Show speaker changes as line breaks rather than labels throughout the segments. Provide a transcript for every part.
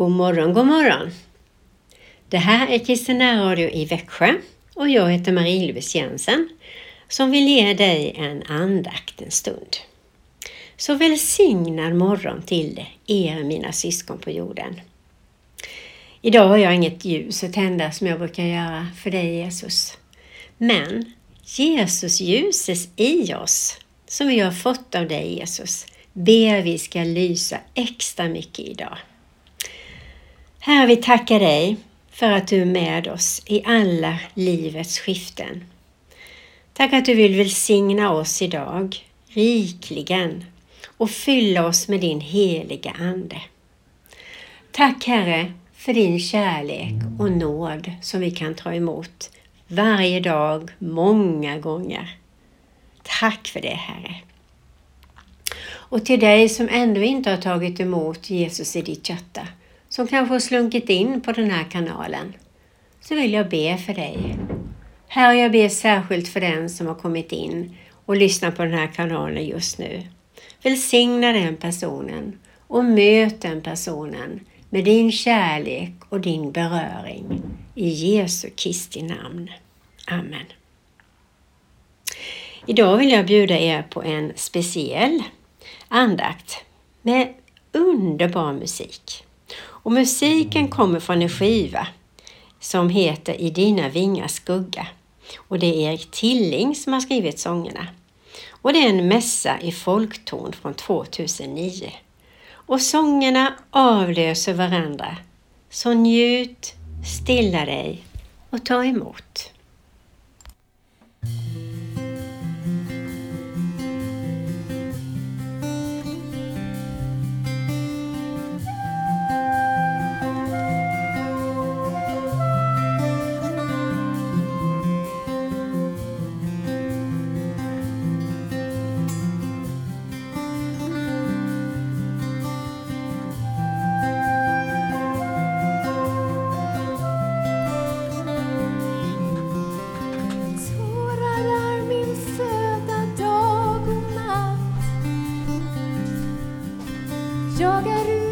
God morgon, god morgon! Det här är Kristina Radio i Växjö och jag heter Marie-Louise Jensen som vill ge dig en andakt en stund. Så välsignad morgon till er mina syskon på jorden. Idag har jag inget ljus att tända som jag brukar göra för dig Jesus. Men Jesus ljuses i oss som vi har fått av dig Jesus ber vi ska lysa extra mycket idag. Herre, vi tackar dig för att du är med oss i alla livets skiften. Tack att du vill välsigna oss idag rikligen och fylla oss med din heliga Ande. Tack Herre för din kärlek och nåd som vi kan ta emot varje dag, många gånger. Tack för det Herre. Och till dig som ännu inte har tagit emot Jesus i ditt hjärta, som kanske har slunkit in på den här kanalen, så vill jag be för dig. Herre, jag ber särskilt för den som har kommit in och lyssnar på den här kanalen just nu. Välsigna den personen och möt den personen med din kärlek och din beröring. I Jesu Kristi namn. Amen. Idag vill jag bjuda er på en speciell andakt med underbar musik. Och musiken kommer från en skiva som heter I dina vingars skugga. Och det är Erik Tilling som har skrivit sångerna. Och det är en mässa i folkton från 2009. Och sångerna avlöser varandra. Så njut, stilla dig och ta emot.
Jag är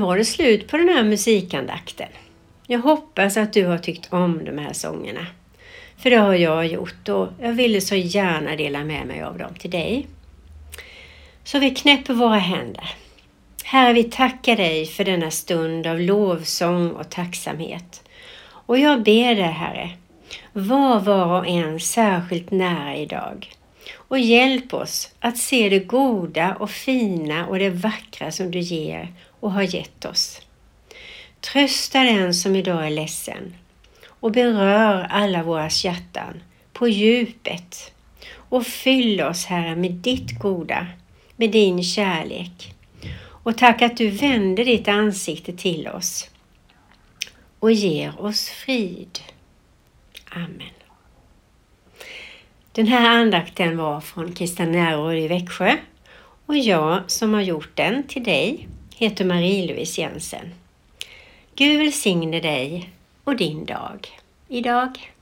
var det slut på den här musikandakten. Jag hoppas att du har tyckt om de här sångerna. För det har jag gjort och jag ville så gärna dela med mig av dem till dig. Så vi knäpper våra händer. Herre, vi tackar dig för denna stund av lovsång och tacksamhet. Och jag ber dig, Herre, var var och en särskilt nära idag. Och hjälp oss att se det goda och fina och det vackra som du ger och har gett oss. Trösta den som idag är ledsen och berör alla våra hjärtan på djupet och fyll oss, Herre, med ditt goda, med din kärlek. Och tack att du vänder ditt ansikte till oss och ger oss frid. Amen. Den här andakten var från Kristina Närråd i Växjö och jag som har gjort den till dig heter Marie-Louise Jensen. Gud välsigne dig och din dag idag.